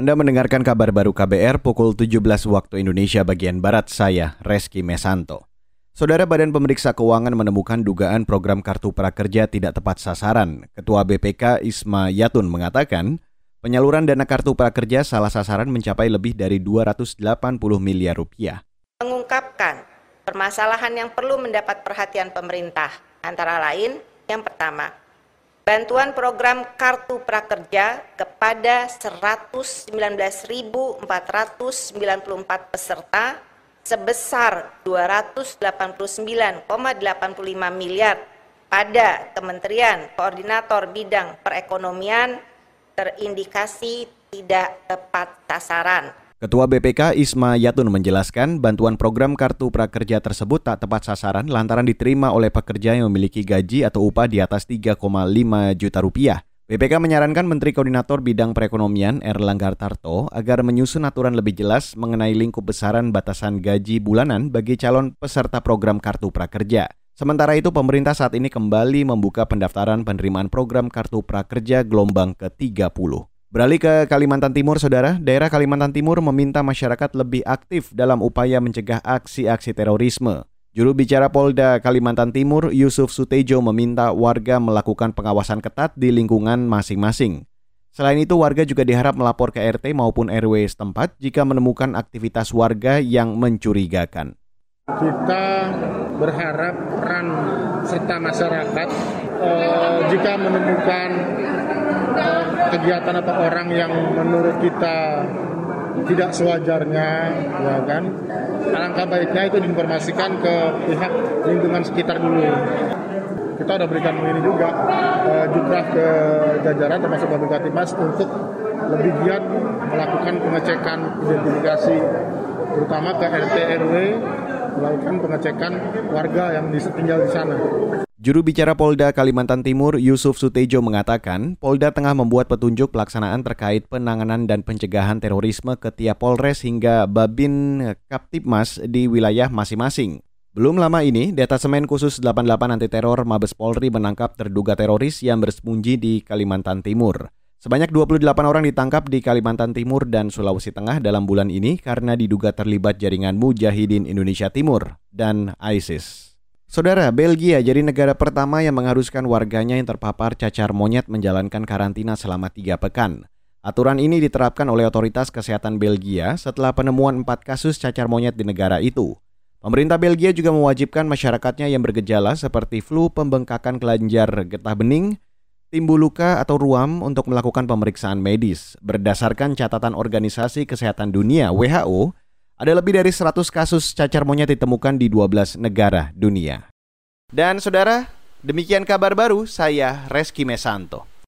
Anda mendengarkan kabar baru KBR pukul 17 waktu Indonesia bagian Barat, saya Reski Mesanto. Saudara Badan Pemeriksa Keuangan menemukan dugaan program Kartu Prakerja tidak tepat sasaran. Ketua BPK Isma Yatun mengatakan, penyaluran dana Kartu Prakerja salah sasaran mencapai lebih dari 280 miliar rupiah. Mengungkapkan permasalahan yang perlu mendapat perhatian pemerintah, antara lain yang pertama, bantuan program Kartu Prakerja kepada 119.494 peserta sebesar 289,85 miliar pada Kementerian Koordinator Bidang Perekonomian terindikasi tidak tepat sasaran. Ketua BPK Isma Yatun menjelaskan bantuan program Kartu Prakerja tersebut tak tepat sasaran lantaran diterima oleh pekerja yang memiliki gaji atau upah di atas 3,5 juta rupiah. BPK menyarankan Menteri Koordinator Bidang Perekonomian Erlangga Tarto agar menyusun aturan lebih jelas mengenai lingkup besaran batasan gaji bulanan bagi calon peserta program Kartu Prakerja. Sementara itu, pemerintah saat ini kembali membuka pendaftaran penerimaan program Kartu Prakerja gelombang ke-30. Beralih ke Kalimantan Timur, Saudara. Daerah Kalimantan Timur meminta masyarakat lebih aktif dalam upaya mencegah aksi-aksi terorisme. Juru bicara Polda Kalimantan Timur, Yusuf Sutejo meminta warga melakukan pengawasan ketat di lingkungan masing-masing. Selain itu, warga juga diharap melapor ke RT maupun RW setempat jika menemukan aktivitas warga yang mencurigakan. Kita berharap peran serta masyarakat eh, jika menemukan kegiatan atau orang yang menurut kita tidak sewajarnya, ya kan? Alangkah baiknya itu diinformasikan ke pihak lingkungan sekitar dulu. Kita sudah berikan ini juga eh, juga ke jajaran termasuk Babinka untuk lebih giat melakukan pengecekan identifikasi terutama ke RT RW melakukan pengecekan warga yang tinggal di sana. Juru bicara Polda Kalimantan Timur Yusuf Sutejo mengatakan, Polda tengah membuat petunjuk pelaksanaan terkait penanganan dan pencegahan terorisme ke tiap Polres hingga Babin Kaptipmas di wilayah masing-masing. Belum lama ini, Detasemen Khusus 88 Anti Teror Mabes Polri menangkap terduga teroris yang bersembunyi di Kalimantan Timur. Sebanyak 28 orang ditangkap di Kalimantan Timur dan Sulawesi Tengah dalam bulan ini karena diduga terlibat jaringan Mujahidin Indonesia Timur dan ISIS. Saudara, Belgia jadi negara pertama yang mengharuskan warganya yang terpapar cacar monyet menjalankan karantina selama tiga pekan. Aturan ini diterapkan oleh otoritas kesehatan Belgia setelah penemuan empat kasus cacar monyet di negara itu. Pemerintah Belgia juga mewajibkan masyarakatnya yang bergejala seperti flu, pembengkakan kelenjar getah bening, timbul luka atau ruam untuk melakukan pemeriksaan medis. Berdasarkan catatan Organisasi Kesehatan Dunia (WHO), ada lebih dari 100 kasus cacar monyet ditemukan di 12 negara dunia. Dan saudara, demikian kabar baru saya Reski Mesanto.